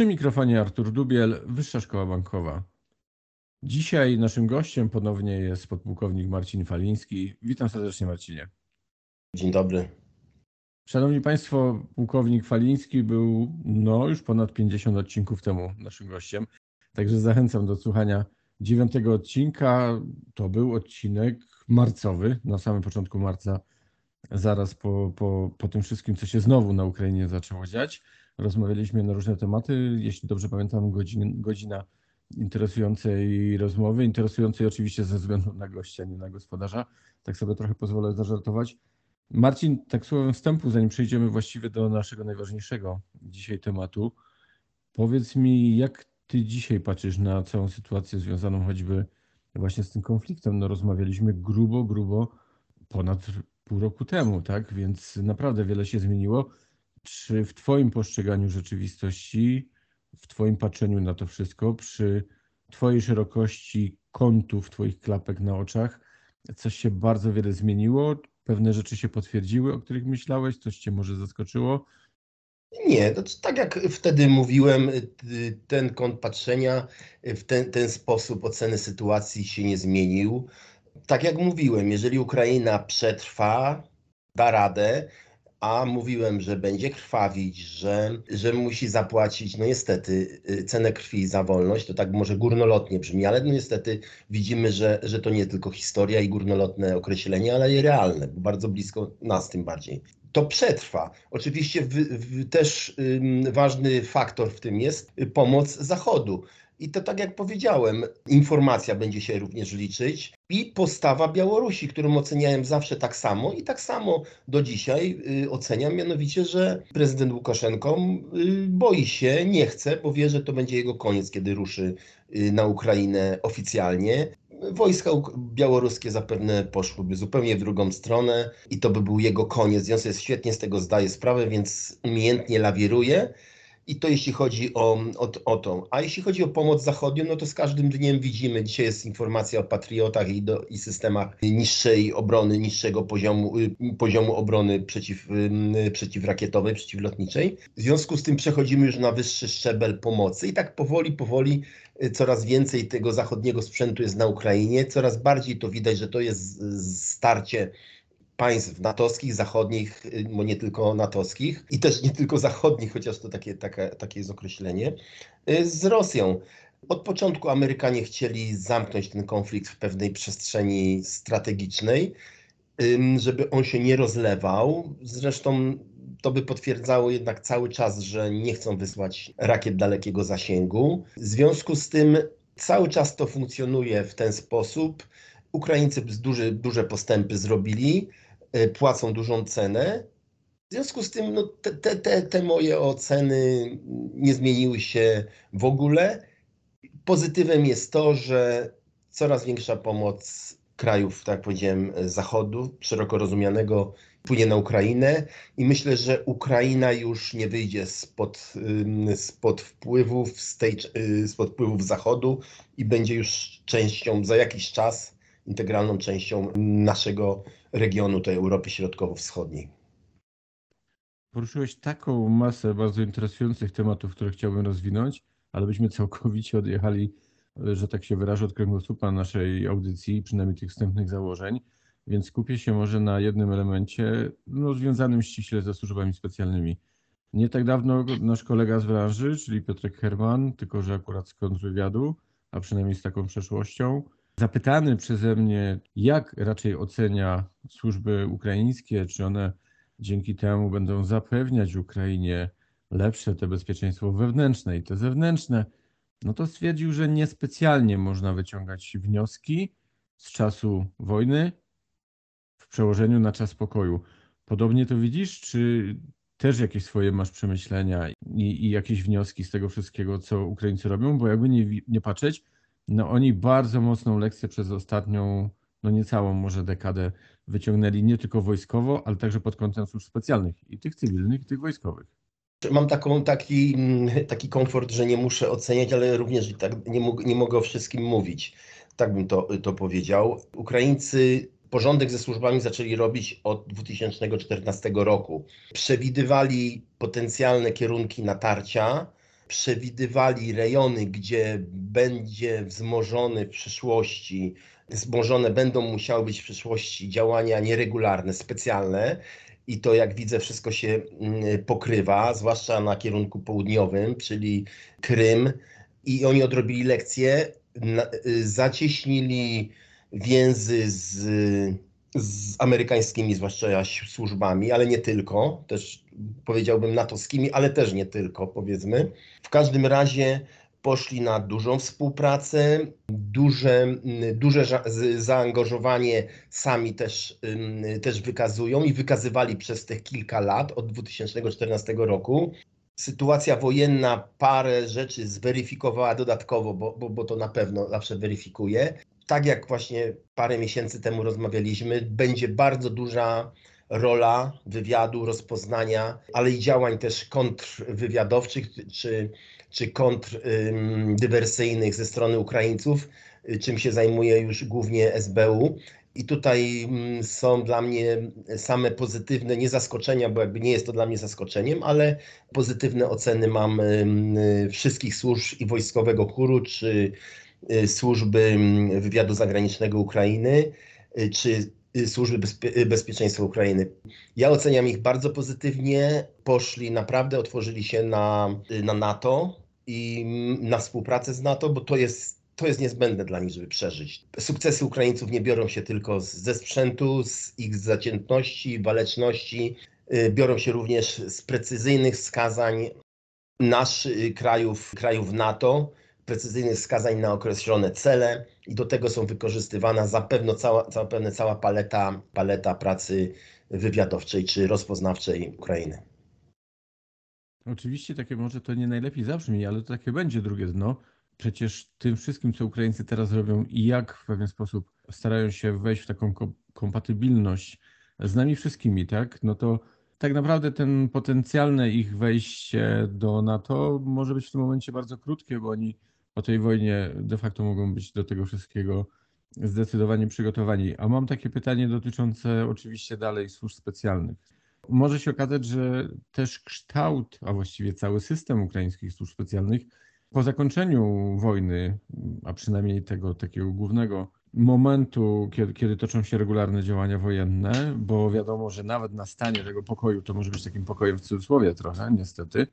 Przy mikrofonie Artur Dubiel, Wyższa Szkoła Bankowa. Dzisiaj naszym gościem ponownie jest podpułkownik Marcin Faliński. Witam serdecznie Marcinie. Dzień dobry. Szanowni Państwo, pułkownik Faliński był no, już ponad 50 odcinków temu naszym gościem. Także zachęcam do słuchania dziewiątego odcinka. To był odcinek marcowy, na samym początku marca, zaraz po, po, po tym wszystkim, co się znowu na Ukrainie zaczęło dziać. Rozmawialiśmy na różne tematy. Jeśli dobrze pamiętam, godzin, godzina interesującej rozmowy, interesującej oczywiście ze względu na gościa, nie na gospodarza. Tak sobie trochę pozwolę zażartować. Marcin, tak słowem wstępu, zanim przejdziemy właściwie do naszego najważniejszego dzisiaj tematu, powiedz mi, jak ty dzisiaj patrzysz na całą sytuację związaną choćby właśnie z tym konfliktem? No rozmawialiśmy grubo, grubo ponad pół roku temu, tak? Więc naprawdę wiele się zmieniło. Czy w twoim postrzeganiu rzeczywistości, w twoim patrzeniu na to wszystko, przy twojej szerokości kątów, twoich klapek na oczach, coś się bardzo wiele zmieniło? Pewne rzeczy się potwierdziły, o których myślałeś? Coś cię może zaskoczyło? Nie, to tak jak wtedy mówiłem, ten kąt patrzenia, w ten, ten sposób oceny sytuacji się nie zmienił. Tak jak mówiłem, jeżeli Ukraina przetrwa, da radę, a mówiłem, że będzie krwawić, że, że musi zapłacić, no niestety, y, cenę krwi za wolność, to tak może górnolotnie brzmi, ale no niestety widzimy, że, że to nie tylko historia i górnolotne określenie, ale i realne, bardzo blisko nas tym bardziej. To przetrwa. Oczywiście w, w, też ym, ważny faktor w tym jest pomoc Zachodu. I to tak jak powiedziałem, informacja będzie się również liczyć i postawa Białorusi, którą oceniałem zawsze tak samo i tak samo do dzisiaj y, oceniam, mianowicie, że prezydent Łukaszenko y, boi się, nie chce, bo wie, że to będzie jego koniec, kiedy ruszy y, na Ukrainę oficjalnie. Wojska białoruskie zapewne poszłyby zupełnie w drugą stronę i to by był jego koniec. On sobie świetnie z tego zdaje sprawę, więc umiejętnie lawiruje. I to jeśli chodzi o, o, o to. A jeśli chodzi o pomoc zachodnią, no to z każdym dniem widzimy, dzisiaj jest informacja o patriotach i, do, i systemach niższej obrony, niższego poziomu, y, poziomu obrony przeciw, y, przeciwrakietowej, przeciwlotniczej. W związku z tym przechodzimy już na wyższy szczebel pomocy i tak powoli, powoli y, coraz więcej tego zachodniego sprzętu jest na Ukrainie, coraz bardziej to widać, że to jest starcie państw natowskich, zachodnich, y, bo nie tylko natowskich i też nie tylko zachodnich, chociaż to takie, takie, takie jest określenie, y, z Rosją. Od początku Amerykanie chcieli zamknąć ten konflikt w pewnej przestrzeni strategicznej, żeby on się nie rozlewał. Zresztą to by potwierdzało jednak cały czas, że nie chcą wysłać rakiet dalekiego zasięgu. W związku z tym cały czas to funkcjonuje w ten sposób. Ukraińcy duże, duże postępy zrobili. E, płacą dużą cenę. W związku z tym no, te, te, te moje oceny nie zmieniły się w ogóle. Pozytywem jest to, że coraz większa pomoc krajów, tak jak powiedziałem, Zachodu, szeroko rozumianego, płynie na Ukrainę i myślę, że Ukraina już nie wyjdzie spod, spod, wpływów, z y, spod wpływów Zachodu i będzie już częścią za jakiś czas, integralną częścią naszego regionu tej Europy Środkowo-Wschodniej. Poruszyłeś taką masę bardzo interesujących tematów, które chciałbym rozwinąć, ale byśmy całkowicie odjechali, że tak się wyrażę, od kręgosłupa naszej audycji, przynajmniej tych wstępnych założeń, więc skupię się może na jednym elemencie no, związanym ściśle ze służbami specjalnymi. Nie tak dawno nasz kolega z branży, czyli Piotrek Herman, tylko że akurat z kontrwywiadu, a przynajmniej z taką przeszłością, Zapytany przeze mnie, jak raczej ocenia służby ukraińskie, czy one dzięki temu będą zapewniać Ukrainie lepsze te bezpieczeństwo wewnętrzne i te zewnętrzne, no to stwierdził, że niespecjalnie można wyciągać wnioski z czasu wojny. przełożeniu na czas pokoju. Podobnie to widzisz, czy też jakieś swoje masz przemyślenia i, i jakieś wnioski z tego wszystkiego, co Ukraińcy robią? Bo jakby nie, nie patrzeć, no oni bardzo mocną lekcję przez ostatnią, no niecałą może dekadę wyciągnęli nie tylko wojskowo, ale także pod kątem służb specjalnych i tych cywilnych, i tych wojskowych. Mam taką, taki, taki komfort, że nie muszę oceniać, ale również tak nie, nie mogę o wszystkim mówić. Tak bym to, to powiedział. Ukraińcy porządek ze służbami zaczęli robić od 2014 roku. Przewidywali potencjalne kierunki natarcia, przewidywali rejony, gdzie będzie wzmożony w przyszłości, wzmożone będą musiały być w przyszłości działania nieregularne, specjalne. I to, jak widzę, wszystko się mm, pokrywa, zwłaszcza na kierunku południowym, czyli Krym. I oni odrobili lekcję, y, zacieśnili więzy z, z amerykańskimi, zwłaszcza służbami, ale nie tylko, też powiedziałbym natowskimi, ale też nie tylko, powiedzmy. W każdym razie poszli na dużą współpracę, duże, duże zaangażowanie sami też, też wykazują i wykazywali przez tych kilka lat, od 2014 roku. Sytuacja wojenna parę rzeczy zweryfikowała dodatkowo, bo, bo, bo to na pewno zawsze weryfikuje tak jak właśnie parę miesięcy temu rozmawialiśmy, będzie bardzo duża rola wywiadu, rozpoznania, ale i działań też kontrwywiadowczych czy, czy kontrdywersyjnych ze strony Ukraińców, czym się zajmuje już głównie SBU. I tutaj są dla mnie same pozytywne, nie zaskoczenia, bo jakby nie jest to dla mnie zaskoczeniem, ale pozytywne oceny mam wszystkich służb i wojskowego chóru, czy służby mm, wywiadu zagranicznego Ukrainy y, czy y, służby bezpie bezpieczeństwa Ukrainy. Ja oceniam ich bardzo pozytywnie. Poszli naprawdę, otworzyli się na, na NATO i na współpracę z NATO, bo to jest to jest niezbędne dla nich, żeby przeżyć. Sukcesy Ukraińców nie biorą się tylko ze sprzętu, z ich zaciętności, waleczności, biorą się również z precyzyjnych wskazań naszych krajów, krajów NATO, precyzyjnych wskazań na określone cele i do tego są wykorzystywana zapewne cała, zapewne cała paleta, paleta pracy wywiadowczej czy rozpoznawczej Ukrainy. Oczywiście takie może to nie najlepiej zabrzmi, ale to takie będzie drugie dno. Przecież tym wszystkim, co Ukraińcy teraz robią i jak w pewien sposób starają się wejść w taką kompatybilność z nami wszystkimi, tak? No to tak naprawdę ten potencjalne ich wejście do NATO może być w tym momencie bardzo krótkie, bo oni po tej wojnie de facto mogą być do tego wszystkiego zdecydowanie przygotowani. A mam takie pytanie dotyczące oczywiście dalej służb specjalnych. Może się okazać, że też kształt, a właściwie cały system ukraińskich służb specjalnych po zakończeniu wojny, a przynajmniej tego takiego głównego momentu, kiedy, kiedy toczą się regularne działania wojenne, bo wiadomo, że nawet na stanie tego pokoju to może być takim pokojem w cudzysłowie trochę, niestety,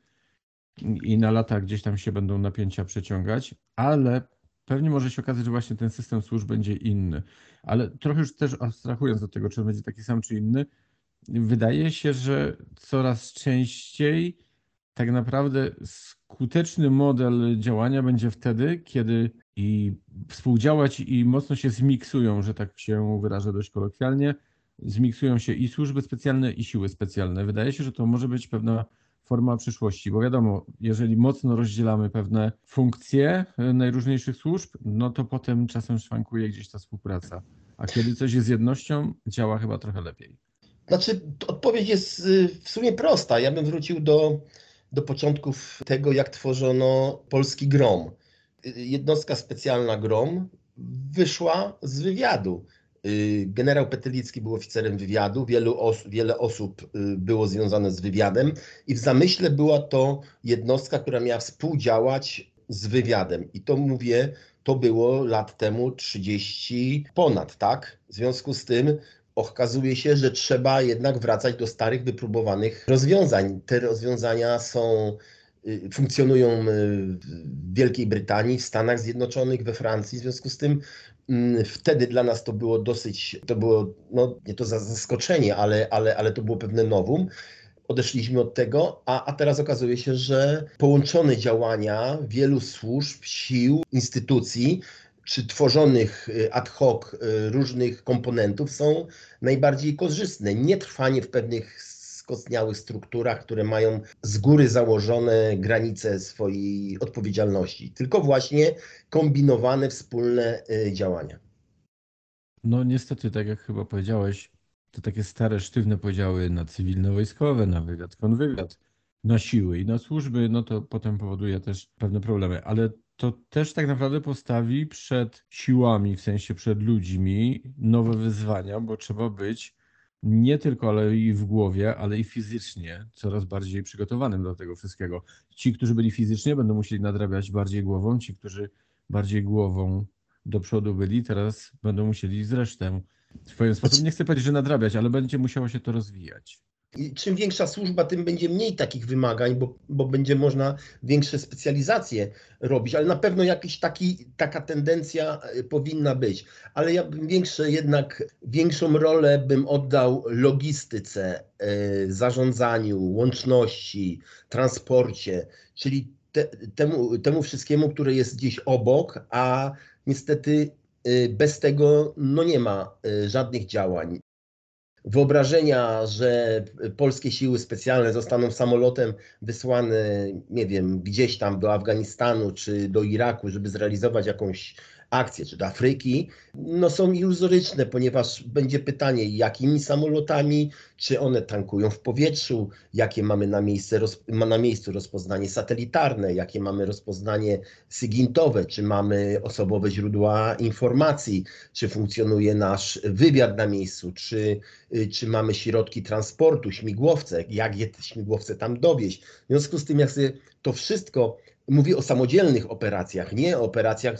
i na lata gdzieś tam się będą napięcia przeciągać, ale pewnie może się okazać, że właśnie ten system służb będzie inny. Ale trochę już też abstrahując od tego, czy on będzie taki sam, czy inny, wydaje się, że coraz częściej tak naprawdę skuteczny model działania będzie wtedy, kiedy i współdziałać i mocno się zmiksują, że tak się wyrażę dość kolokwialnie, zmiksują się i służby specjalne, i siły specjalne. Wydaje się, że to może być pewna forma przyszłości, bo wiadomo, jeżeli mocno rozdzielamy pewne funkcje e, najróżniejszych służb, no to potem czasem szwankuje gdzieś ta współpraca. A kiedy coś jest jednością, działa chyba trochę lepiej. Znaczy, odpowiedź jest y, w sumie prosta. Ja bym wrócił do, do początków tego, jak tworzono polski grom. Y, jednostka specjalna grom wyszła z wywiadu. Y, generał Petylicki był oficerem wywiadu, os wiele osób y, było związane z wywiadem i w zamyśle była to jednostka, która miała współdziałać z wywiadem. I to mówię, to było lat temu 30 ponad, tak? W związku z tym okazuje się, że trzeba jednak wracać do starych, wypróbowanych rozwiązań. Te rozwiązania są y, funkcjonują w Wielkiej Brytanii, w Stanach Zjednoczonych, we Francji. W związku z tym wtedy dla nas to było dosyć, to było, no nie to zaskoczenie, ale, ale, ale to było pewne nowum. Odeszliśmy od tego, a, a teraz okazuje się, że połączone działania wielu służb, sił, instytucji czy tworzonych ad hoc różnych komponentów są najbardziej korzystne. Nie trwanie w pewnych skostniałych strukturach, które mają z góry założone granice swojej odpowiedzialności, tylko właśnie kombinowane wspólne działania. No niestety, tak jak chyba powiedziałeś, to takie stare, sztywne podziały na cywilno-wojskowe, na wywiad, konwywiad, na siły i na służby, no to potem powoduje też pewne problemy. Ale to też tak naprawdę postawi przed siłami, w sensie przed ludźmi, nowe wyzwania, bo trzeba być nie tylko ale i w głowie, ale i fizycznie coraz bardziej przygotowanym do tego wszystkiego. Ci, którzy byli fizycznie, będą musieli nadrabiać bardziej głową, ci, którzy bardziej głową do przodu byli, teraz będą musieli zresztą w pewien sposób, nie chcę powiedzieć, że nadrabiać, ale będzie musiało się to rozwijać. I czym większa służba, tym będzie mniej takich wymagań, bo, bo będzie można większe specjalizacje robić, ale na pewno taki, taka tendencja e, powinna być. Ale ja bym większe jednak, większą rolę bym oddał logistyce, e, zarządzaniu, łączności, transporcie, czyli te, temu, temu wszystkiemu, które jest gdzieś obok, a niestety y, bez tego no nie ma żadnych działań. Wyobrażenia, że polskie siły specjalne zostaną samolotem wysłane, nie wiem, gdzieś tam do Afganistanu czy do Iraku, żeby zrealizować jakąś akcje, czy do Afryki, no są iluzoryczne, ponieważ będzie pytanie, jakimi samolotami, czy one tankują w powietrzu, jakie mamy na, miejsce, ma na miejscu rozpoznanie satelitarne, jakie mamy rozpoznanie sygintowe, czy mamy osobowe źródła informacji, czy funkcjonuje nasz wywiad na miejscu, czy, czy mamy środki transportu, śmigłowce, jak je te śmigłowce tam dowieść. W związku z tym, jak sobie to wszystko Mówię o samodzielnych operacjach, nie o operacjach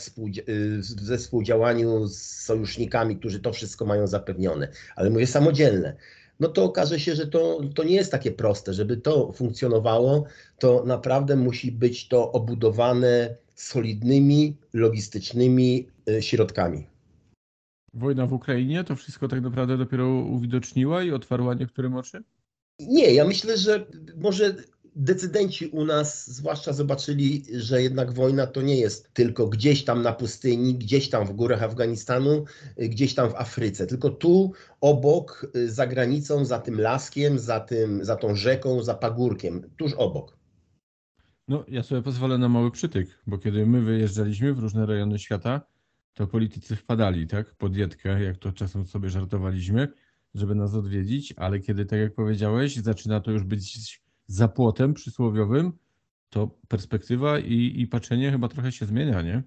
y, ze współdziałaniu z sojusznikami, którzy to wszystko mają zapewnione, ale mówię samodzielne. No to okaże się, że to, to nie jest takie proste. Żeby to funkcjonowało, to naprawdę musi być to obudowane solidnymi, logistycznymi y, środkami. Wojna w Ukrainie to wszystko tak naprawdę dopiero uwidoczniła i otwarła niektórym oczy? Nie, ja myślę, że może decydenci u nas zwłaszcza zobaczyli, że jednak wojna to nie jest tylko gdzieś tam na pustyni, gdzieś tam w górach Afganistanu, gdzieś tam w Afryce, tylko tu obok, za granicą, za tym laskiem, za, tym, za tą rzeką, za pagórkiem, tuż obok. No, ja sobie pozwolę na mały przytyk, bo kiedy my wyjeżdżaliśmy w różne rejony świata, to politycy wpadali, tak, pod dietkę, jak to czasem sobie żartowaliśmy, żeby nas odwiedzić, ale kiedy, tak jak powiedziałeś, zaczyna to już być za płotem przysłowiowym, to perspektywa i, i patrzenie chyba trochę się zmienia, nie?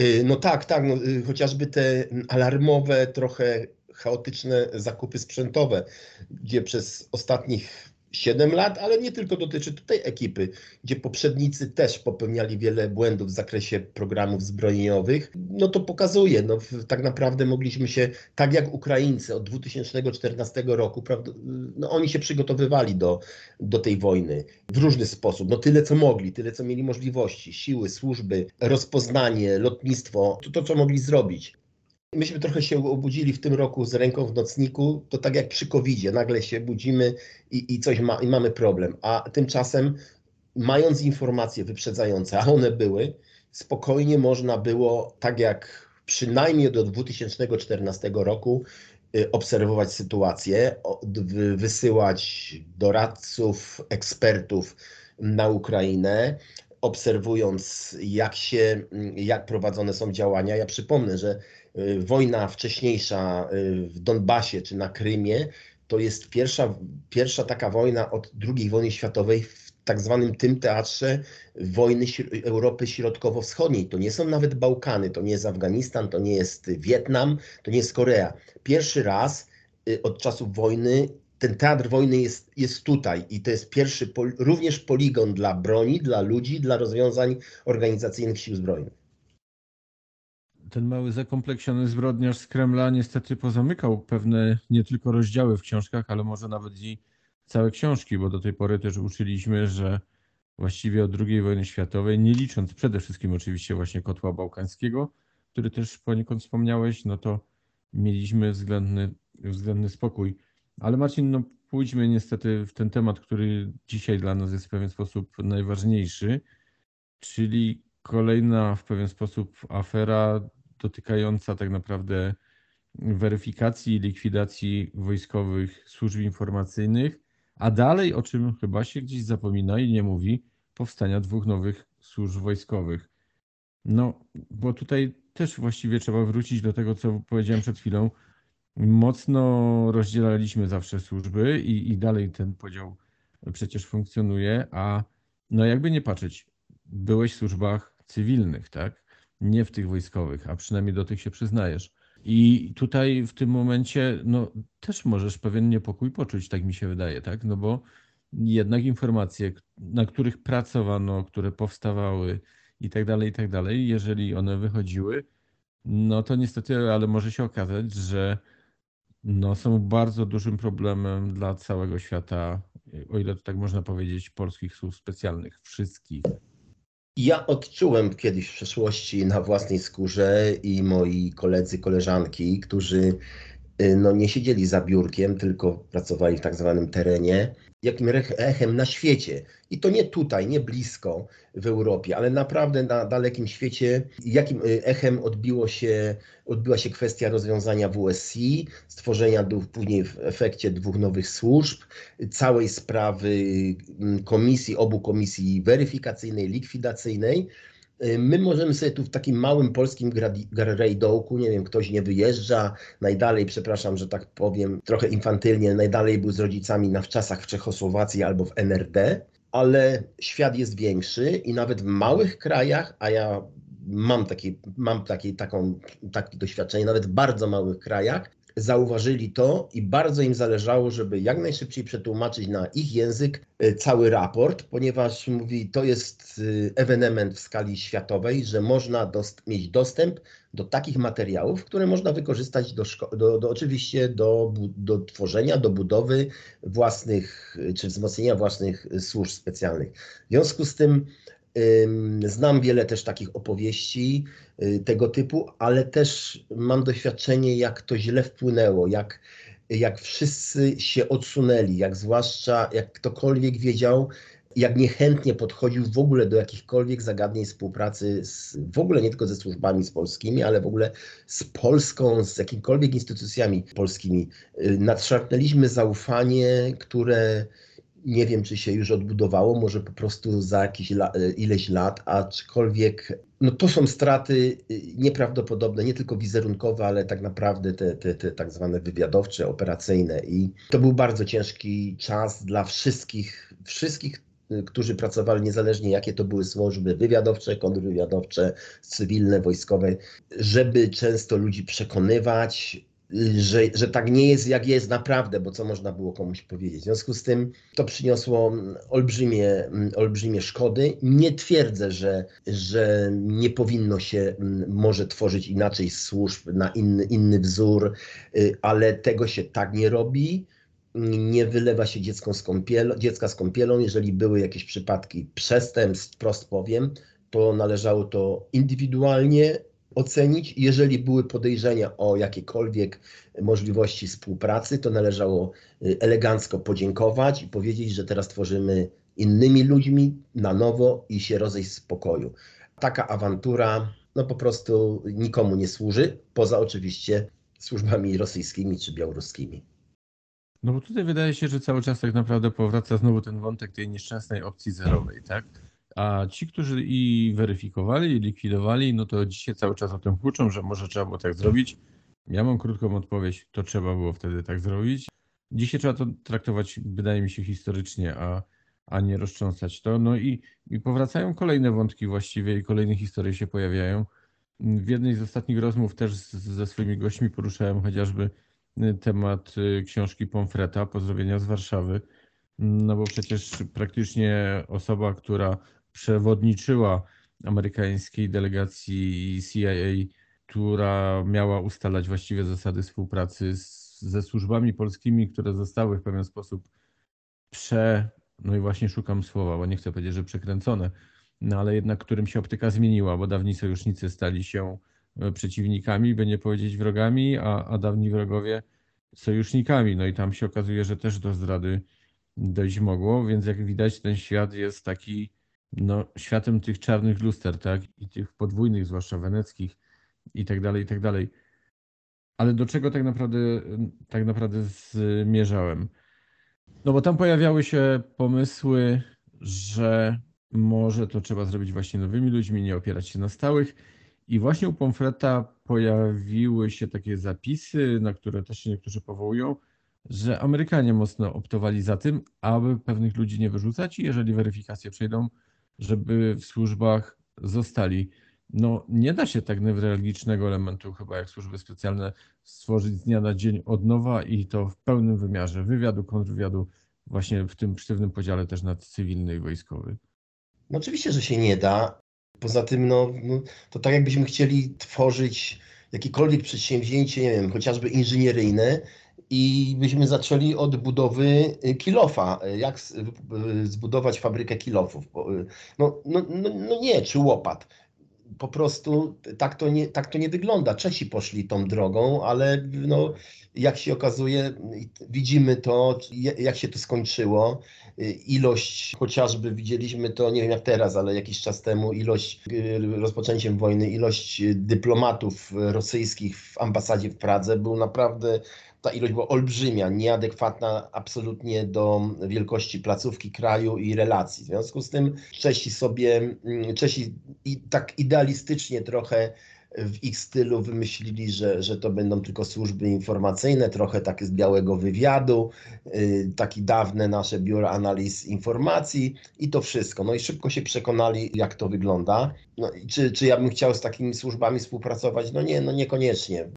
Y, no tak, tak. No, y, chociażby te alarmowe, trochę chaotyczne zakupy sprzętowe, gdzie przez ostatnich 7 lat, ale nie tylko dotyczy tutaj ekipy, gdzie poprzednicy też popełniali wiele błędów w zakresie programów zbrojeniowych, no to pokazuje, no tak naprawdę mogliśmy się, tak jak Ukraińcy od 2014 roku, prawda, no oni się przygotowywali do, do tej wojny w różny sposób, no tyle co mogli, tyle co mieli możliwości, siły, służby, rozpoznanie, lotnictwo, to, to co mogli zrobić. Myśmy trochę się obudzili w tym roku z ręką w nocniku, to tak jak przy covid nagle się budzimy i, i coś ma, i mamy problem. A tymczasem, mając informacje wyprzedzające, a one były, spokojnie można było, tak jak przynajmniej do 2014 roku, y, obserwować sytuację, wysyłać doradców, ekspertów na Ukrainę, obserwując jak się, jak prowadzone są działania. Ja przypomnę, że wojna wcześniejsza y, w Donbasie czy na Krymie to jest pierwsza, pierwsza taka wojna od II wojny światowej w tak zwanym tym teatrze wojny Europy Środkowo-Wschodniej. To nie są nawet Bałkany, to nie jest Afganistan, to nie jest Wietnam, to nie jest Korea. Pierwszy raz y, od czasów wojny ten teatr wojny jest, jest tutaj i to jest pierwszy również poligon dla broni, dla ludzi, dla rozwiązań organizacyjnych sił zbrojnych ten mały zakompleksiony zbrodniarz z Kremla niestety pozamykał pewne nie tylko rozdziały w książkach, ale może nawet i całe książki, bo do tej pory też uczyliśmy, że właściwie od II wojny światowej, nie licząc przede wszystkim oczywiście właśnie kotła bałkańskiego, który też poniekąd wspomniałeś, no to mieliśmy względny, względny spokój. Ale Marcin, no pójdźmy niestety w ten temat, który dzisiaj dla nas jest w pewien sposób najważniejszy, czyli kolejna w pewien sposób afera dotykająca tak naprawdę weryfikacji i likwidacji wojskowych służb informacyjnych, a dalej, o czym chyba się gdzieś zapomina i nie mówi, powstania dwóch nowych służb wojskowych. No, bo tutaj też właściwie trzeba wrócić do tego, co powiedziałem przed chwilą. Mocno rozdzielaliśmy zawsze służby i, i dalej ten podział przecież funkcjonuje, a no jakby nie patrzeć, byłeś w służbach cywilnych, tak? Nie w tych wojskowych, a przynajmniej do tych się przyznajesz. I tutaj w tym momencie no, też możesz pewien niepokój poczuć, tak mi się wydaje, tak? No bo jednak informacje, na których pracowano, które powstawały i tak dalej, i tak dalej, jeżeli one wychodziły, no to niestety, ale może się okazać, że no, są bardzo dużym problemem dla całego świata, o ile to tak można powiedzieć, polskich służb specjalnych, wszystkich. Ja odczułem kiedyś w przeszłości na własnej skórze i moi koledzy, koleżanki, którzy no, nie siedzieli za biurkiem, tylko pracowali w tak zwanym terenie, jakim echem na świecie. I to nie tutaj, nie blisko w Europie, ale naprawdę na dalekim świecie, jakim y, echem odbiło się, odbyła się kwestia rozwiązania WSI, stworzenia później w efekcie dwóch nowych służb, całej sprawy mm, komisji, obu komisji weryfikacyjnej, likwidacyjnej. Y, my możemy sobie tu w takim małym polskim rajdołku, nie wiem, ktoś nie wyjeżdża, najdalej, przepraszam, że tak powiem, trochę infantylnie, najdalej był z rodzicami na wczasach w Czechosłowacji albo w NRD, ale świat jest większy i nawet w małych krajach, a ja mam takie, mam takie, taką, takie doświadczenie, nawet w bardzo małych krajach, zauważyli to i bardzo im zależało, żeby jak najszybciej przetłumaczyć na ich język e, cały raport, ponieważ mówi, to jest e, ewenement w skali światowej, że można dost mieć dostęp do takich materiałów, które można wykorzystać do, do, do oczywiście do, do tworzenia, do budowy własnych czy wzmocnienia własnych służb specjalnych. W związku z tym Znam wiele też takich opowieści y, tego typu, ale też mam doświadczenie, jak to źle wpłynęło, jak, jak wszyscy się odsunęli, jak zwłaszcza jak ktokolwiek wiedział, jak niechętnie podchodził w ogóle do jakichkolwiek zagadnień współpracy, z, w ogóle nie tylko ze służbami z polskimi, ale w ogóle z Polską, z jakimikolwiek instytucjami polskimi. Y, nadszarpnęliśmy zaufanie, które nie wiem, czy się już odbudowało, może po prostu za jakieś la, e, ileś lat, aczkolwiek no to są straty y, nieprawdopodobne, nie tylko wizerunkowe, ale tak naprawdę te, te, te tak zwane wywiadowcze, operacyjne. I to był bardzo ciężki czas dla wszystkich, wszystkich y, którzy pracowali niezależnie jakie to były służby wywiadowcze, kontrwywiadowcze, cywilne, wojskowe, żeby często ludzi przekonywać, że, że tak nie jest, jak jest naprawdę, bo co można było komuś powiedzieć. W związku z tym to przyniosło olbrzymie, olbrzymie szkody. Nie twierdzę, że, że nie powinno się może tworzyć inaczej służb na inny, inny wzór, y, ale tego się tak nie robi. Nie wylewa się dziecko z dziecka z kąpielą. Jeżeli były jakieś przypadki przestępstw, wprost powiem, to należało to indywidualnie ocenić. Jeżeli były podejrzenia o jakiekolwiek możliwości współpracy, to należało y, elegancko podziękować i powiedzieć, że teraz tworzymy innymi ludźmi na nowo i się rozejść z pokoju. Taka awantura no po prostu nikomu nie służy, poza oczywiście służbami rosyjskimi czy białoruskimi. No bo tutaj wydaje się, że cały czas tak naprawdę powraca znowu ten wątek tej nieszczęsnej opcji zerowej, tak? A ci, którzy i weryfikowali, i likwidowali, no to dzisiaj cały czas o tym huczą, że może trzeba było tak zrobić. Ja mam krótką odpowiedź, to trzeba było wtedy tak zrobić. Dzisiaj trzeba to traktować, wydaje mi się, historycznie, a, a nie roztrząsać to. No i, i powracają kolejne wątki właściwie i kolejne historie się pojawiają. W jednej z ostatnich rozmów też ze swoimi gośćmi poruszałem chociażby temat y, książki Pomfreta, Pozdrowienia z Warszawy. No bo przecież praktycznie osoba, która przewodniczyła amerykańskiej delegacji CIA, która miała ustalać właściwie zasady współpracy z, ze służbami polskimi, które zostały w pewien sposób prze, no i właśnie szukam słowa, bo nie chcę powiedzieć, że przekręcone, no ale jednak którym się optyka zmieniła, bo dawni sojusznicy stali się e, przeciwnikami, by nie powiedzieć wrogami, a, a dawni wrogowie sojusznikami. No i tam się okazuje, że też do zdrady dojść mogło, więc jak widać ten świat jest taki no, światem tych czarnych luster, tak? I tych podwójnych, zwłaszcza weneckich, i tak dalej, i tak dalej. Ale do czego tak naprawdę, tak naprawdę zmierzałem? No bo tam pojawiały się pomysły, że może to trzeba zrobić właśnie nowymi ludźmi, nie opierać się na stałych. I właśnie u Pomfreta pojawiły się takie zapisy, na które też się niektórzy powołują, że Amerykanie mocno optowali za tym, aby pewnych ludzi nie wyrzucać i jeżeli weryfikacje przejdą, żeby w służbach zostali. No, nie da się tak newralgicznego elementu, chyba jak służby specjalne, stworzyć z dnia na dzień od nowa i to w pełnym wymiarze wywiadu, kontrwywiadu, właśnie w tym sztywnym podziale też na cywilny i wojskowy. No oczywiście, że się nie da. Poza tym, no, no, to tak jakbyśmy chcieli tworzyć jakiekolwiek przedsięwzięcie, nie wiem, chociażby inżynieryjne i byśmy zaczęli od budowy kilofa. Jak zbudować fabrykę kilofów? No, no, no, no nie, czy łopat po prostu tak to, nie, tak to nie wygląda. Czesi poszli tą drogą, ale no, jak się okazuje, widzimy to, jak się to skończyło. Ilość, chociażby widzieliśmy to, nie wiem jak teraz, ale jakiś czas temu, ilość rozpoczęciem wojny, ilość dyplomatów rosyjskich w ambasadzie w Pradze był naprawdę ta ilość była olbrzymia, nieadekwatna absolutnie do wielkości placówki kraju i relacji. W związku z tym Czesi sobie, mm, Czesi i tak idealistycznie trochę w ich stylu wymyślili, że, że to będą tylko służby informacyjne, trochę takie z białego wywiadu, yy, taki dawne nasze biuro analiz informacji i to wszystko. No i szybko się przekonali, jak to wygląda. No, czy, czy ja bym chciał z takimi służbami współpracować? No nie, no niekoniecznie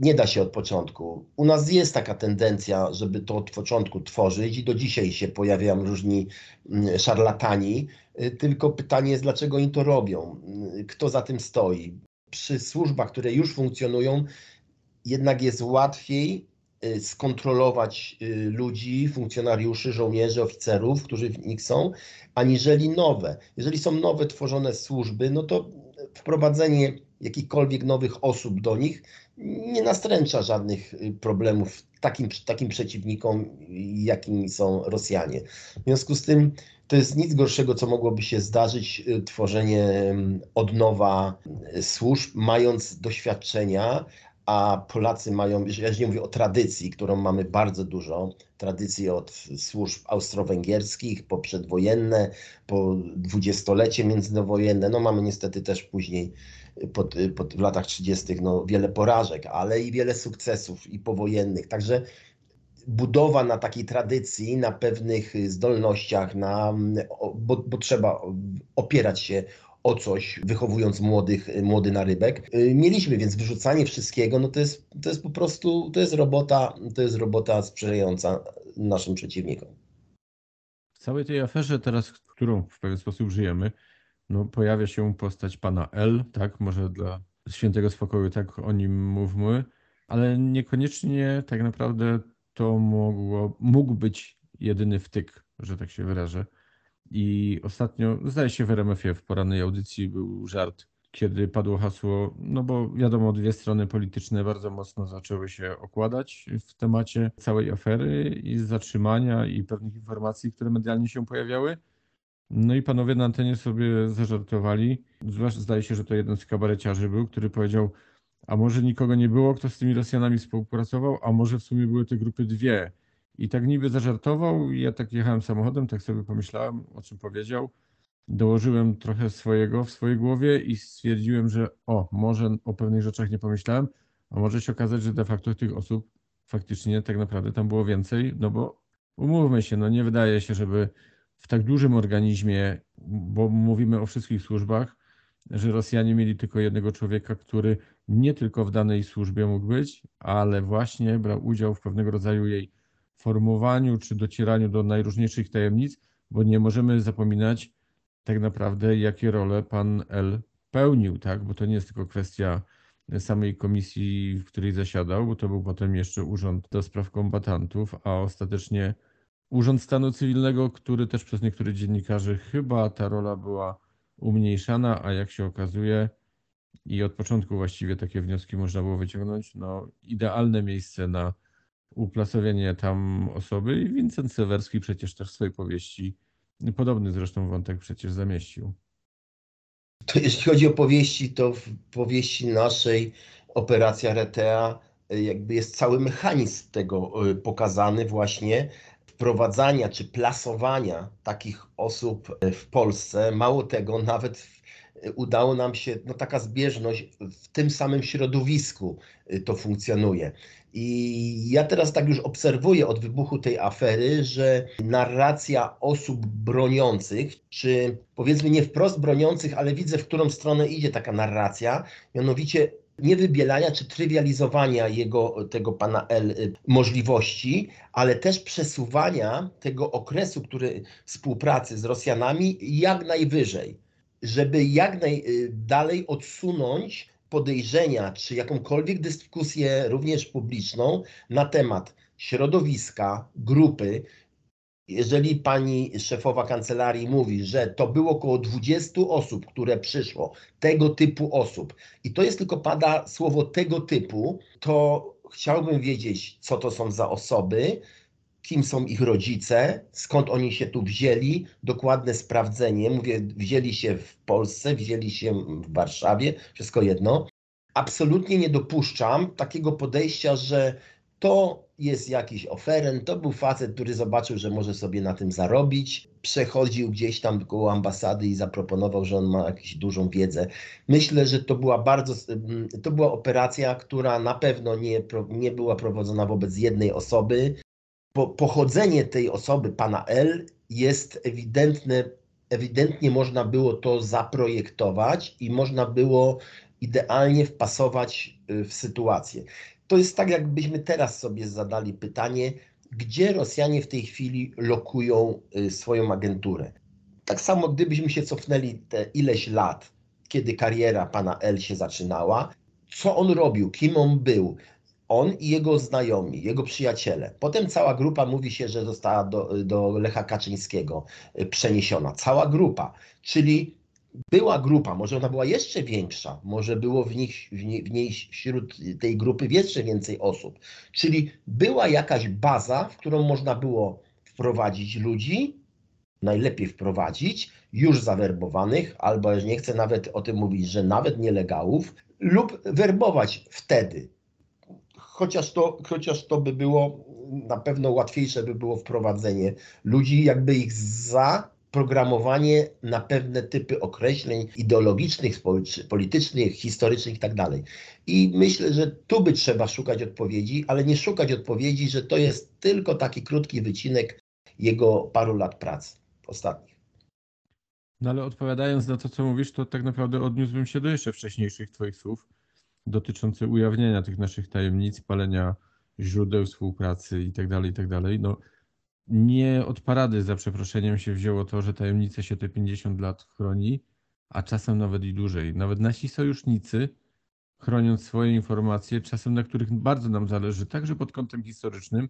nie da się od początku. U nas jest taka tendencja, żeby to od początku tworzyć i do dzisiaj się pojawiają różni mm, szarlatani, y, tylko pytanie jest, dlaczego oni to robią? Y, kto za tym stoi? Przy służbach, które już funkcjonują, jednak jest łatwiej y, skontrolować ludzi, funkcjonariuszy, żołnierzy, oficerów, którzy w nich są, aniżeli nowe. Jeżeli są nowe tworzone służby, no to wprowadzenie jakichkolwiek nowych osób do nich nie nastręcza żadnych y, problemów takim, takim przeciwnikom, jakimi są Rosjanie. W związku z tym to jest nic gorszego, co mogłoby się zdarzyć, y, tworzenie mm, od nowa y, służb, mając doświadczenia, a Polacy mają, ja nie mówię o tradycji, którą mamy bardzo dużo, tradycji od służb austro-węgierskich, po przedwojenne, po dwudziestolecie międzywojenne, no mamy niestety też później pod, pod, w latach 30. No, wiele porażek, ale i wiele sukcesów i powojennych. Także budowa na takiej tradycji, na pewnych zdolnościach, na, bo, bo trzeba opierać się o coś, wychowując młodych, młody narybek. Mieliśmy, więc wyrzucanie wszystkiego, no to jest, to jest po prostu, to jest robota, to jest robota sprzyjająca naszym przeciwnikom. W całej tej aferze teraz, którą w pewien sposób żyjemy, no, pojawia się postać pana L, tak, może dla świętego spokoju tak o nim mówmy, ale niekoniecznie tak naprawdę to mogło, mógł być jedyny wtyk, że tak się wyrażę. I ostatnio, zdaje się w RMF-ie w porannej audycji był żart, kiedy padło hasło, no bo wiadomo, dwie strony polityczne bardzo mocno zaczęły się okładać w temacie całej afery i zatrzymania i pewnych informacji, które medialnie się pojawiały. No i panowie na antenie sobie zażartowali. Zwłaszcza zdaje się, że to jeden z kabareciarzy był, który powiedział, a może nikogo nie było, kto z tymi Rosjanami współpracował, a może w sumie były te grupy dwie. I tak niby zażartował, ja tak jechałem samochodem, tak sobie pomyślałem, o czym powiedział. Dołożyłem trochę swojego w swojej głowie i stwierdziłem, że o, może o pewnych rzeczach nie pomyślałem, a może się okazać, że de facto tych osób faktycznie tak naprawdę tam było więcej, no bo umówmy się, no nie wydaje się, żeby w tak dużym organizmie, bo mówimy o wszystkich służbach, że Rosjanie mieli tylko jednego człowieka, który nie tylko w danej służbie mógł być, ale właśnie brał udział w pewnego rodzaju jej formowaniu czy docieraniu do najróżniejszych tajemnic, bo nie możemy zapominać tak naprawdę, jakie role pan L pełnił, tak? Bo to nie jest tylko kwestia samej komisji, w której zasiadał, bo to był potem jeszcze Urząd do Spraw Kombatantów, a ostatecznie Urząd Stanu Cywilnego, który też przez niektórych dziennikarzy chyba ta rola była umniejszana, a jak się okazuje, i od początku właściwie takie wnioski można było wyciągnąć, no idealne miejsce na uplasowienie tam osoby i Vincent Sewerski przecież też w swojej powieści podobny zresztą wątek przecież zamieścił. To jeśli chodzi o powieści, to w powieści naszej Operacja Retea jakby jest cały mechanizm tego pokazany właśnie wprowadzania czy plasowania takich osób w Polsce. Mało tego, nawet udało nam się, no taka zbieżność w tym samym środowisku y, to funkcjonuje. I ja teraz tak już obserwuję od wybuchu tej afery, że narracja osób broniących, czy powiedzmy nie wprost broniących, ale widzę, w którą stronę idzie taka narracja, mianowicie nie wybielania czy trywializowania jego, tego pana L y, możliwości, ale też przesuwania tego okresu który, współpracy z Rosjanami jak najwyżej żeby jak najdalej odsunąć podejrzenia czy jakąkolwiek dyskusję, również publiczną, na temat środowiska, grupy. Jeżeli pani szefowa kancelarii mówi, że to było około 20 osób, które przyszło, tego typu osób, i to jest tylko pada słowo tego typu, to chciałbym wiedzieć, co to są za osoby, kim są ich rodzice, skąd oni się tu wzięli, dokładne sprawdzenie. Mówię, wzięli się w Polsce, wzięli się w Warszawie, wszystko jedno. Absolutnie nie dopuszczam takiego podejścia, że to jest jakiś oferent, to był facet, który zobaczył, że może sobie na tym zarobić, przechodził gdzieś tam koło ambasady i zaproponował, że on ma jakąś dużą wiedzę. Myślę, że to była bardzo, to była operacja, która na pewno nie, nie była prowadzona wobec jednej osoby, po, pochodzenie tej osoby, pana L, jest ewidentne, ewidentnie można było to zaprojektować i można było idealnie wpasować y, w sytuację. To jest tak, jakbyśmy teraz sobie zadali pytanie, gdzie Rosjanie w tej chwili lokują y, swoją agenturę. Tak samo, gdybyśmy się cofnęli te ileś lat, kiedy kariera pana L się zaczynała, co on robił, kim on był, on i jego znajomi, jego przyjaciele. Potem cała grupa mówi się, że została do, do Lecha Kaczyńskiego y, przeniesiona. Cała grupa, czyli była grupa, może ona była jeszcze większa, może było w, nich, w, niej, w niej wśród tej grupy jeszcze więcej osób. Czyli była jakaś baza, w którą można było wprowadzić ludzi, najlepiej wprowadzić już zawerbowanych, albo nie chcę nawet o tym mówić, że nawet nielegalów, lub werbować wtedy chociaż to, chociaż to by było na pewno łatwiejsze by było wprowadzenie ludzi, jakby ich za programowanie na pewne typy określeń ideologicznych, politycznych, historycznych itd. Tak I myślę, że tu by trzeba szukać odpowiedzi, ale nie szukać odpowiedzi, że to jest tylko taki krótki wycinek jego paru lat pracy ostatnich. No ale odpowiadając na to, co mówisz, to tak naprawdę odniósłbym się do jeszcze wcześniejszych Twoich słów dotyczące ujawnienia tych naszych tajemnic, palenia źródeł współpracy itd., tak itd. Tak no, nie od parady za przeproszeniem się wzięło to, że tajemnice się te 50 lat chroni, a czasem nawet i dłużej. Nawet nasi sojusznicy, chroniąc swoje informacje, czasem na których bardzo nam zależy, także pod kątem historycznym,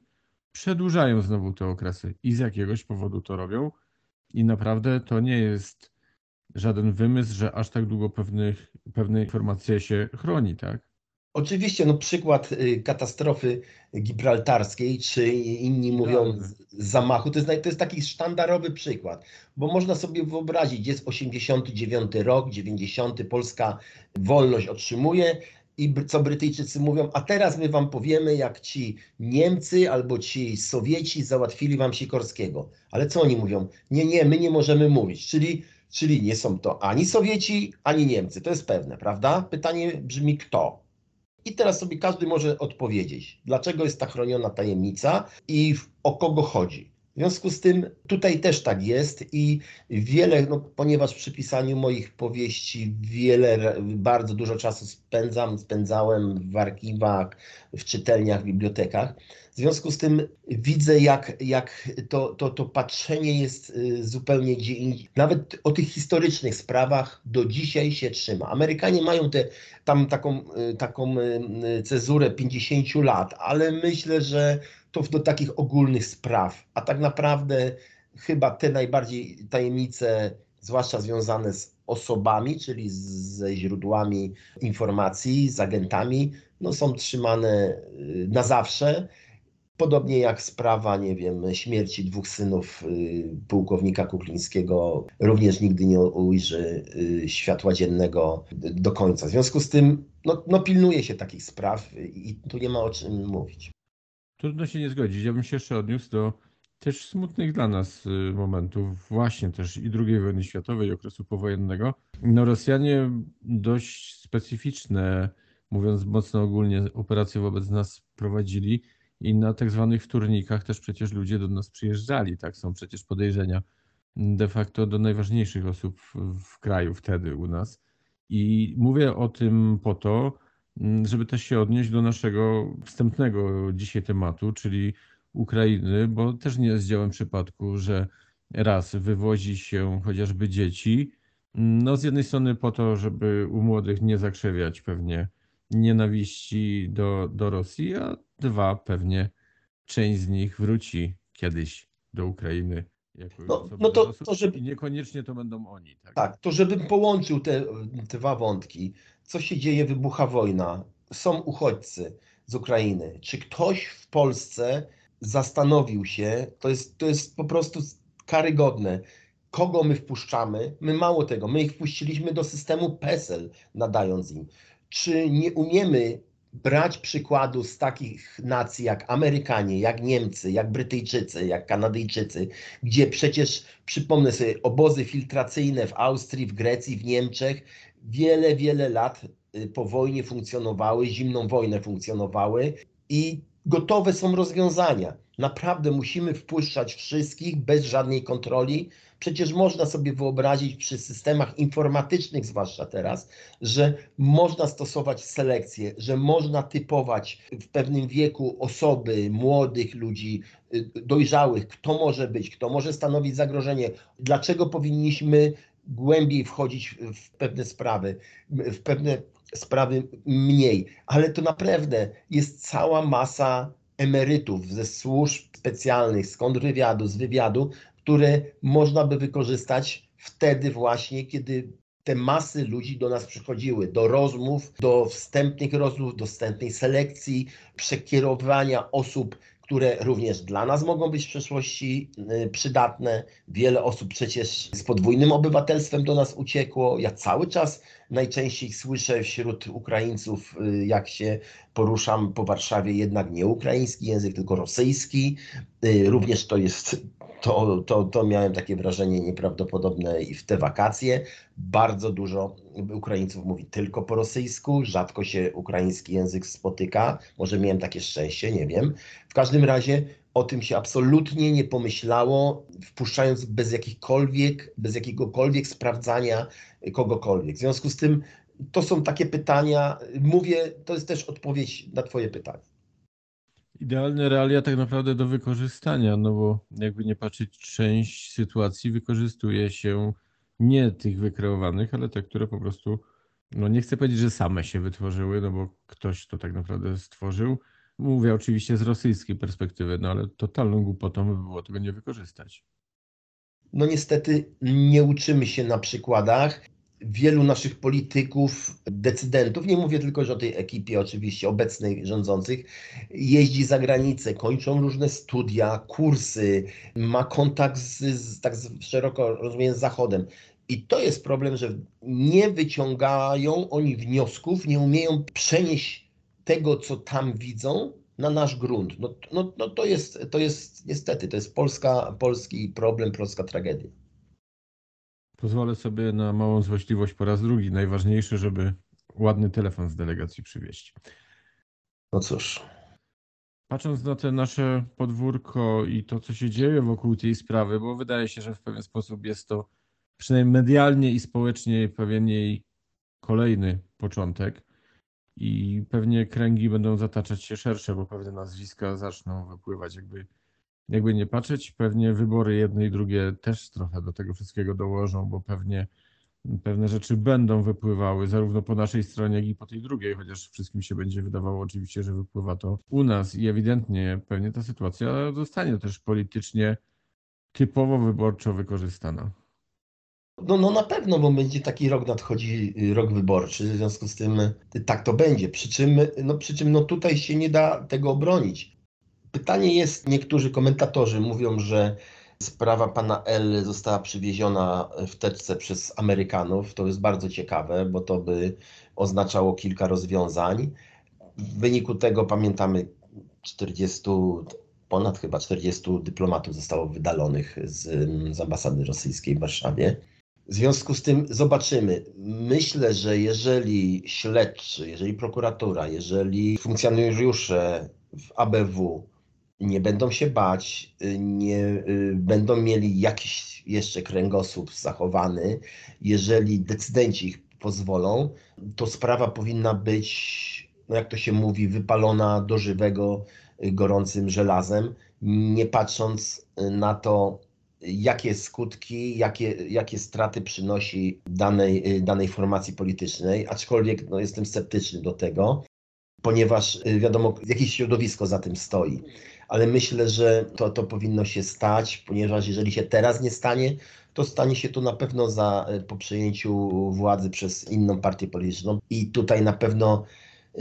przedłużają znowu te okresy i z jakiegoś powodu to robią. I naprawdę to nie jest żaden wymysł, że aż tak długo pewnych, pewne informacje się chroni, tak? Oczywiście, no przykład y, katastrofy gibraltarskiej, czy inni mówią zamachu, to jest, to jest taki sztandarowy przykład, bo można sobie wyobrazić, jest 89 rok, 90, Polska wolność otrzymuje i co Brytyjczycy mówią, a teraz my wam powiemy, jak ci Niemcy albo ci Sowieci załatwili wam Sikorskiego. Ale co oni mówią? Nie, nie, my nie możemy mówić, czyli Czyli nie są to ani Sowieci, ani Niemcy. To jest pewne, prawda? Pytanie brzmi kto? I teraz sobie każdy może odpowiedzieć, dlaczego jest ta chroniona tajemnica i o kogo chodzi. W związku z tym tutaj też tak jest i wiele, no, ponieważ przy pisaniu moich powieści wiele, bardzo dużo czasu spędzam, spędzałem w archiwach, w czytelniach, w bibliotekach. W związku z tym widzę, jak, jak to, to, to patrzenie jest y, zupełnie gdzie indziej. Nawet o tych historycznych sprawach do dzisiaj się trzyma. Amerykanie mają te, tam taką, y, taką y, cezurę 50 lat, ale myślę, że to do takich ogólnych spraw, a tak naprawdę chyba te najbardziej tajemnice, zwłaszcza związane z osobami, czyli ze źródłami informacji, z agentami, no są trzymane na zawsze. Podobnie jak sprawa, nie wiem, śmierci dwóch synów y, pułkownika Kuklińskiego również nigdy nie ujrzy y, światła dziennego do końca. W związku z tym no, no pilnuje się takich spraw i tu nie ma o czym mówić. Trudno się nie zgodzić. Ja bym się jeszcze odniósł do też smutnych dla nas y, momentów, właśnie też i II wojny światowej, okresu powojennego. No Rosjanie dość specyficzne, mówiąc mocno ogólnie, operacje wobec nas prowadzili i na tak zwanych wtórnikach też przecież ludzie do nas przyjeżdżali, tak? Są przecież podejrzenia de facto do najważniejszych osób w kraju wtedy u nas. I mówię o tym po to, mm, żeby też się odnieść do naszego wstępnego dzisiaj tematu, czyli Ukrainy, bo też nie jest przypadku, że raz wywozi się chociażby dzieci, no z jednej strony po to, żeby u młodych nie zakrzewiać pewnie nienawiści do, do Rosji, a dwa pewnie część z nich wróci kiedyś do Ukrainy. Jako no, no to, to żeby... I niekoniecznie to będą oni. Tak, tak to żebym połączył te, te dwa wątki. Co się dzieje, wybucha wojna, są uchodźcy z Ukrainy. Czy ktoś w Polsce zastanowił się, to jest, to jest po prostu karygodne, kogo my wpuszczamy. My mało tego, my ich wpuściliśmy do systemu PESEL, nadając im. Czy nie umiemy brać przykładu z takich nacji jak Amerykanie, jak Niemcy, jak Brytyjczycy, jak Kanadyjczycy, gdzie przecież, przypomnę sobie, obozy filtracyjne w Austrii, w Grecji, w Niemczech wiele, wiele lat y, po wojnie funkcjonowały, zimną wojnę funkcjonowały i gotowe są rozwiązania. Naprawdę musimy wpuszczać wszystkich bez żadnej kontroli. Przecież można sobie wyobrazić przy systemach informatycznych, zwłaszcza teraz, że można stosować selekcję, że można typować w pewnym wieku osoby, młodych ludzi, y, dojrzałych, kto może być, kto może stanowić zagrożenie, dlaczego powinniśmy głębiej wchodzić w pewne sprawy, w pewne sprawy mniej, ale to naprawdę jest cała masa emerytów ze służb specjalnych, z kontrwywiadu, z wywiadu, które można by wykorzystać wtedy właśnie, kiedy te masy ludzi do nas przychodziły, do rozmów, do wstępnych rozmów, do wstępnej selekcji, przekierowania osób które również dla nas mogą być w przyszłości y, przydatne. Wiele osób przecież z podwójnym obywatelstwem do nas uciekło. Ja cały czas najczęściej słyszę wśród Ukraińców, y, jak się poruszam po Warszawie, jednak nie ukraiński język, tylko rosyjski. Y, również to jest to, to, to miałem takie wrażenie nieprawdopodobne i w te wakacje. Bardzo dużo Ukraińców mówi tylko po rosyjsku, rzadko się ukraiński język spotyka. Może miałem takie szczęście, nie wiem. W każdym razie o tym się absolutnie nie pomyślało, wpuszczając bez jakichkolwiek, bez jakiegokolwiek sprawdzania kogokolwiek. W związku z tym to są takie pytania, mówię, to jest też odpowiedź na Twoje pytanie idealne realia tak naprawdę do wykorzystania, no bo jakby nie patrzeć, część sytuacji wykorzystuje się nie tych wykreowanych, ale te, które po prostu, no nie chcę powiedzieć, że same się wytworzyły, no bo ktoś to tak naprawdę stworzył. Mówię oczywiście z rosyjskiej perspektywy, no ale totalną głupotą by było tego nie wykorzystać. No niestety nie uczymy się na przykładach wielu naszych polityków, decydentów, nie mówię tylko że o tej ekipie oczywiście obecnej rządzących, jeździ za granicę, kończą różne studia, kursy, ma kontakt z, z tak szeroko rozumiałem z Zachodem. I to jest problem, że nie wyciągają oni wniosków, nie umieją przenieść tego, co tam widzą, na nasz grunt. No, no, no to, jest, to jest niestety, to jest polska, polski problem, polska tragedia. Pozwolę sobie na małą złośliwość po raz drugi. Najważniejsze, żeby ładny telefon z delegacji przywieźć. No cóż. Patrząc na te nasze podwórko i to, co się dzieje wokół tej sprawy, bo wydaje się, że w pewien sposób jest to przynajmniej medialnie i społecznie pewien jej kolejny początek. I pewnie kręgi będą zataczać się szersze, bo pewne nazwiska zaczną wypływać jakby jakby nie patrzeć, pewnie wybory jedne i drugie też trochę do tego wszystkiego dołożą, bo pewnie pewne rzeczy będą wypływały zarówno po naszej stronie, jak i po tej drugiej, chociaż wszystkim się będzie wydawało oczywiście, że wypływa to u nas i ewidentnie pewnie ta sytuacja zostanie też politycznie typowo wyborczo wykorzystana. No, no na pewno, bo będzie taki rok nadchodzi, rok wyborczy, w związku z tym tak to będzie. Przy czym, no, przy czym no tutaj się nie da tego obronić Pytanie jest, niektórzy komentatorzy mówią, że sprawa pana L została przywieziona w teczce przez Amerykanów. To jest bardzo ciekawe, bo to by oznaczało kilka rozwiązań. W wyniku tego pamiętamy 40, ponad chyba 40 dyplomatów zostało wydalonych z, z ambasady rosyjskiej w Warszawie. W związku z tym zobaczymy. Myślę, że jeżeli śledczy, jeżeli prokuratura, jeżeli funkcjonariusze w ABW nie będą się bać, nie y, będą mieli jakiś jeszcze kręgosłup zachowany, jeżeli decydenci ich pozwolą, to sprawa powinna być, no jak to się mówi, wypalona do żywego gorącym żelazem, nie patrząc na to, jakie skutki, jakie, jakie straty przynosi danej, y, danej formacji politycznej, aczkolwiek no, jestem sceptyczny do tego, ponieważ wiadomo, jakieś środowisko za tym stoi ale myślę, że to, to powinno się stać, ponieważ jeżeli się teraz nie stanie, to stanie się to na pewno za, e, po przejęciu władzy przez inną partię polityczną i tutaj na pewno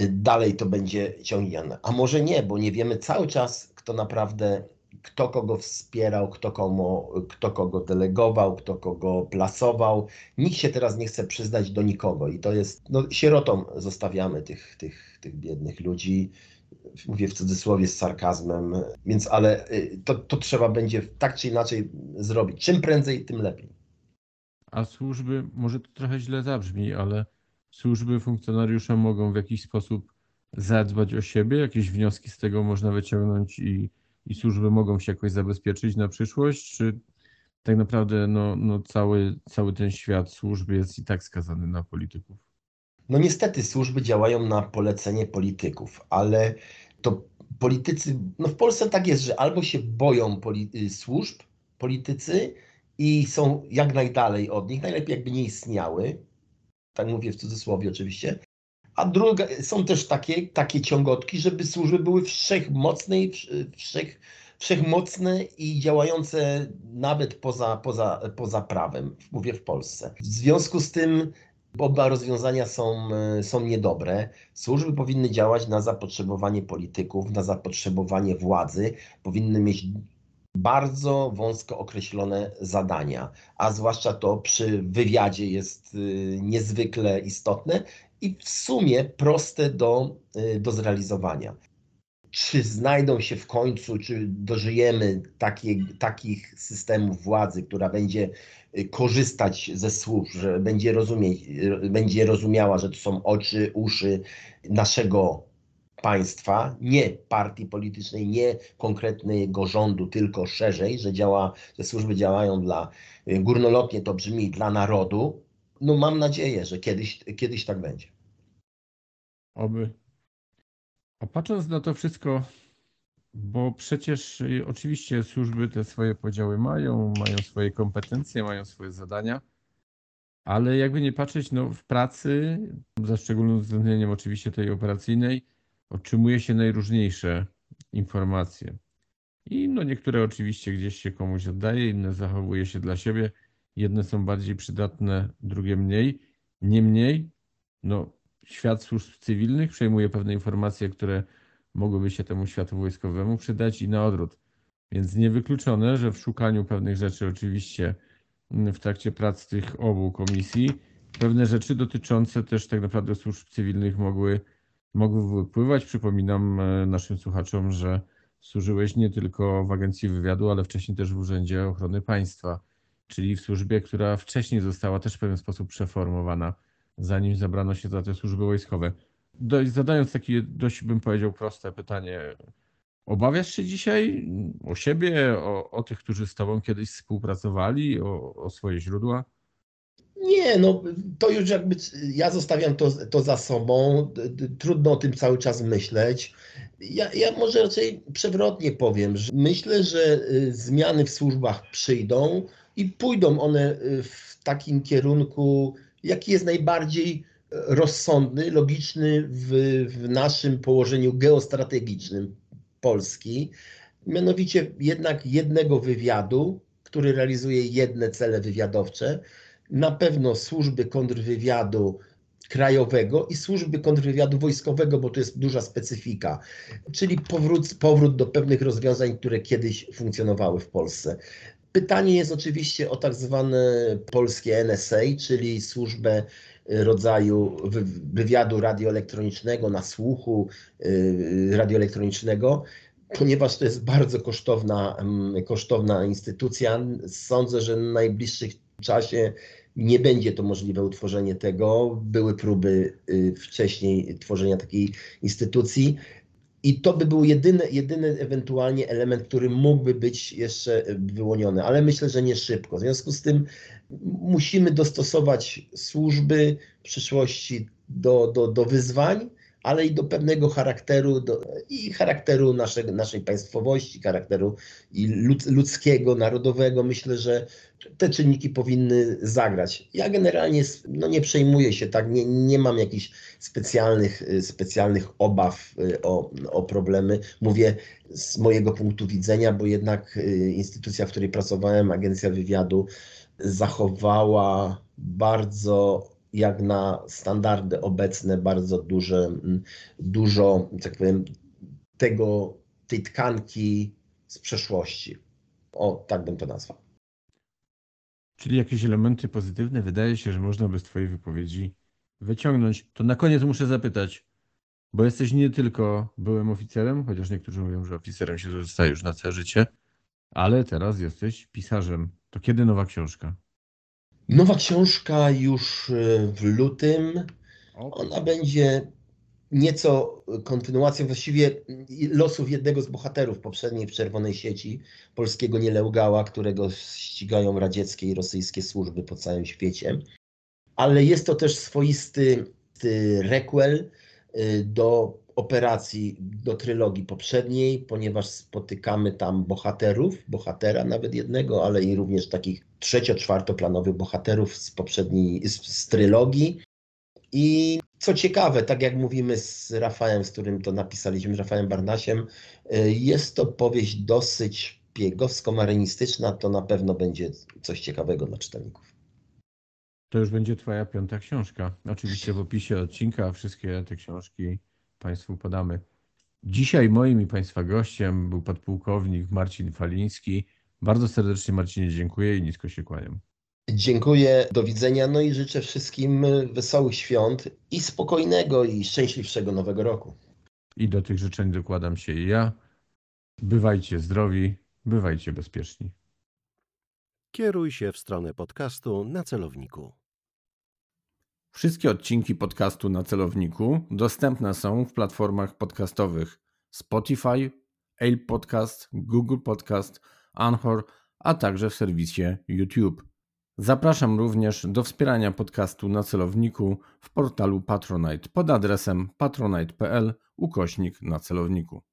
dalej to będzie ciągnięte. A może nie, bo nie wiemy cały czas, kto naprawdę, kto kogo wspierał, kto, komu, kto kogo delegował, kto kogo plasował. Nikt się teraz nie chce przyznać do nikogo i to jest, no sierotą zostawiamy tych, tych, tych biednych ludzi mówię w cudzysłowie z sarkazmem, więc ale y, to, to trzeba będzie tak czy inaczej zrobić. Czym prędzej, tym lepiej. A służby, może to trochę źle zabrzmi, ale służby, funkcjonariusze mogą w jakiś sposób zadbać o siebie, jakieś wnioski z tego można wyciągnąć i, i służby mogą się jakoś zabezpieczyć na przyszłość, czy tak naprawdę no, no cały, cały ten świat służby jest i tak skazany na polityków? No niestety służby działają na polecenie polityków, ale to politycy, no w Polsce tak jest, że albo się boją poli y, służb, politycy i są jak najdalej od nich, najlepiej jakby nie istniały, tak mówię w cudzysłowie oczywiście, a druga, są też takie, takie ciągotki, żeby służby były wszechmocne i wszech, wszechmocne i działające nawet poza, poza, poza prawem, mówię w Polsce. W związku z tym Oba rozwiązania są, są niedobre. Służby powinny działać na zapotrzebowanie polityków, na zapotrzebowanie władzy, powinny mieć bardzo wąsko określone zadania, a zwłaszcza to przy wywiadzie jest e, niezwykle istotne i w sumie proste do, e, do zrealizowania. Czy znajdą się w końcu, czy dożyjemy takie, takich systemów władzy, która będzie Y, korzystać ze słów, że będzie, rozumieć, y, będzie rozumiała, że to są oczy, uszy naszego państwa, nie partii politycznej, nie konkretnego rządu, tylko szerzej, że działa, że służby działają dla, y, górnolotnie to brzmi, dla narodu. No mam nadzieję, że kiedyś, kiedyś tak będzie. Oby. A patrząc na to wszystko, bo przecież y, oczywiście służby te swoje podziały mają, mają swoje kompetencje, mają swoje zadania, ale jakby nie patrzeć, no w pracy, za szczególnym uwzględnieniem oczywiście tej operacyjnej, otrzymuje się najróżniejsze informacje. I no niektóre oczywiście gdzieś się komuś oddaje, inne zachowuje się dla siebie. Jedne są bardziej przydatne, drugie mniej. Niemniej, no, świat służb cywilnych przejmuje pewne informacje, które mogłyby się temu światu wojskowemu przydać i na odwrót. Więc niewykluczone, że w szukaniu pewnych rzeczy, oczywiście w trakcie prac tych obu komisji, pewne rzeczy dotyczące też tak naprawdę służb cywilnych mogły, mogły wypływać. Przypominam e, naszym słuchaczom, że służyłeś nie tylko w Agencji Wywiadu, ale wcześniej też w Urzędzie Ochrony Państwa, czyli w służbie, która wcześniej została też w pewien sposób przeformowana, zanim zabrano się za te służby wojskowe zadając takie dość, bym powiedział, proste pytanie, obawiasz się dzisiaj o siebie, o, o tych, którzy z tobą kiedyś współpracowali, o, o swoje źródła? Nie, no to już jakby ja zostawiam to, to za sobą. Trudno o tym cały czas myśleć. Ja, ja może raczej przewrotnie powiem, że myślę, że y, zmiany w służbach przyjdą i pójdą one y, w takim kierunku, jaki jest najbardziej rozsądny, logiczny w, w naszym położeniu geostrategicznym Polski, mianowicie jednak jednego wywiadu, który realizuje jedne cele wywiadowcze. Na pewno służby kontrwywiadu Krajowego i Służby Kontrwywiadu Wojskowego, bo to jest duża specyfika, czyli powrót, powrót do pewnych rozwiązań, które kiedyś funkcjonowały w Polsce. Pytanie jest oczywiście o tak zwane polskie NSA, czyli służbę rodzaju wywiadu radioelektronicznego, na słuchu y, radioelektronicznego, ponieważ to jest bardzo kosztowna, mm, kosztowna instytucja. Sądzę, że w najbliższym czasie nie będzie to możliwe utworzenie tego. Były próby y, wcześniej tworzenia takiej instytucji. I to by był jedyny, jedyny ewentualnie element, który mógłby być jeszcze wyłoniony, ale myślę, że nie szybko. W związku z tym musimy dostosować służby w przyszłości do, do, do wyzwań, ale i do pewnego charakteru do, i charakteru naszego, naszej państwowości, charakteru i ludzkiego, narodowego. Myślę, że te czynniki powinny zagrać. Ja generalnie no nie przejmuję się tak, nie, nie mam jakichś specjalnych, specjalnych obaw y, o, o problemy. Mówię z mojego punktu widzenia, bo jednak y, instytucja, w której pracowałem, Agencja Wywiadu, zachowała bardzo jak na standardy obecne bardzo duże, dużo, tak powiem, tego, tej tkanki z przeszłości. O, tak bym to nazwał. Czyli jakieś elementy pozytywne wydaje się, że można by z Twojej wypowiedzi wyciągnąć. To na koniec muszę zapytać, bo jesteś nie tylko byłym oficerem, chociaż niektórzy mówią, że oficerem się zostaje już na całe życie, ale teraz jesteś pisarzem. To kiedy nowa książka? Nowa książka już e, w lutym. Ona będzie nieco kontynuacją właściwie losów jednego z bohaterów poprzedniej w Czerwonej Sieci, polskiego nieleugała, którego ścigają radzieckie i rosyjskie służby po całym świecie. Ale jest to też swoisty requel e, do operacji do trylogii poprzedniej, ponieważ spotykamy tam bohaterów, bohatera nawet jednego, ale i również takich trzecio-czwartoplanowych bohaterów z poprzedniej, z, z trylogii. I co ciekawe, tak jak mówimy z Rafałem, z którym to napisaliśmy, Rafałem Barnasiem, y, jest to powieść dosyć biegowsko-marynistyczna, to na pewno będzie coś ciekawego dla czytelników. To już będzie Twoja piąta książka. Oczywiście w opisie odcinka wszystkie te książki Państwu podamy. Dzisiaj moim i Państwa gościem był podpułkownik Marcin Faliński. Bardzo serdecznie Marcinie dziękuję i nisko się kłaniam. Dziękuję, do widzenia, no i życzę wszystkim wesołych świąt i spokojnego i szczęśliwszego nowego roku. I do tych życzeń dokładam się i ja. Bywajcie zdrowi, bywajcie bezpieczni. Kieruj się w stronę podcastu na celowniku. Wszystkie odcinki podcastu na celowniku dostępne są w platformach podcastowych Spotify, Apple Podcast, Google Podcast, Anchor, a także w serwisie YouTube. Zapraszam również do wspierania podcastu na celowniku w portalu Patronite pod adresem patronite.pl ukośnik na celowniku.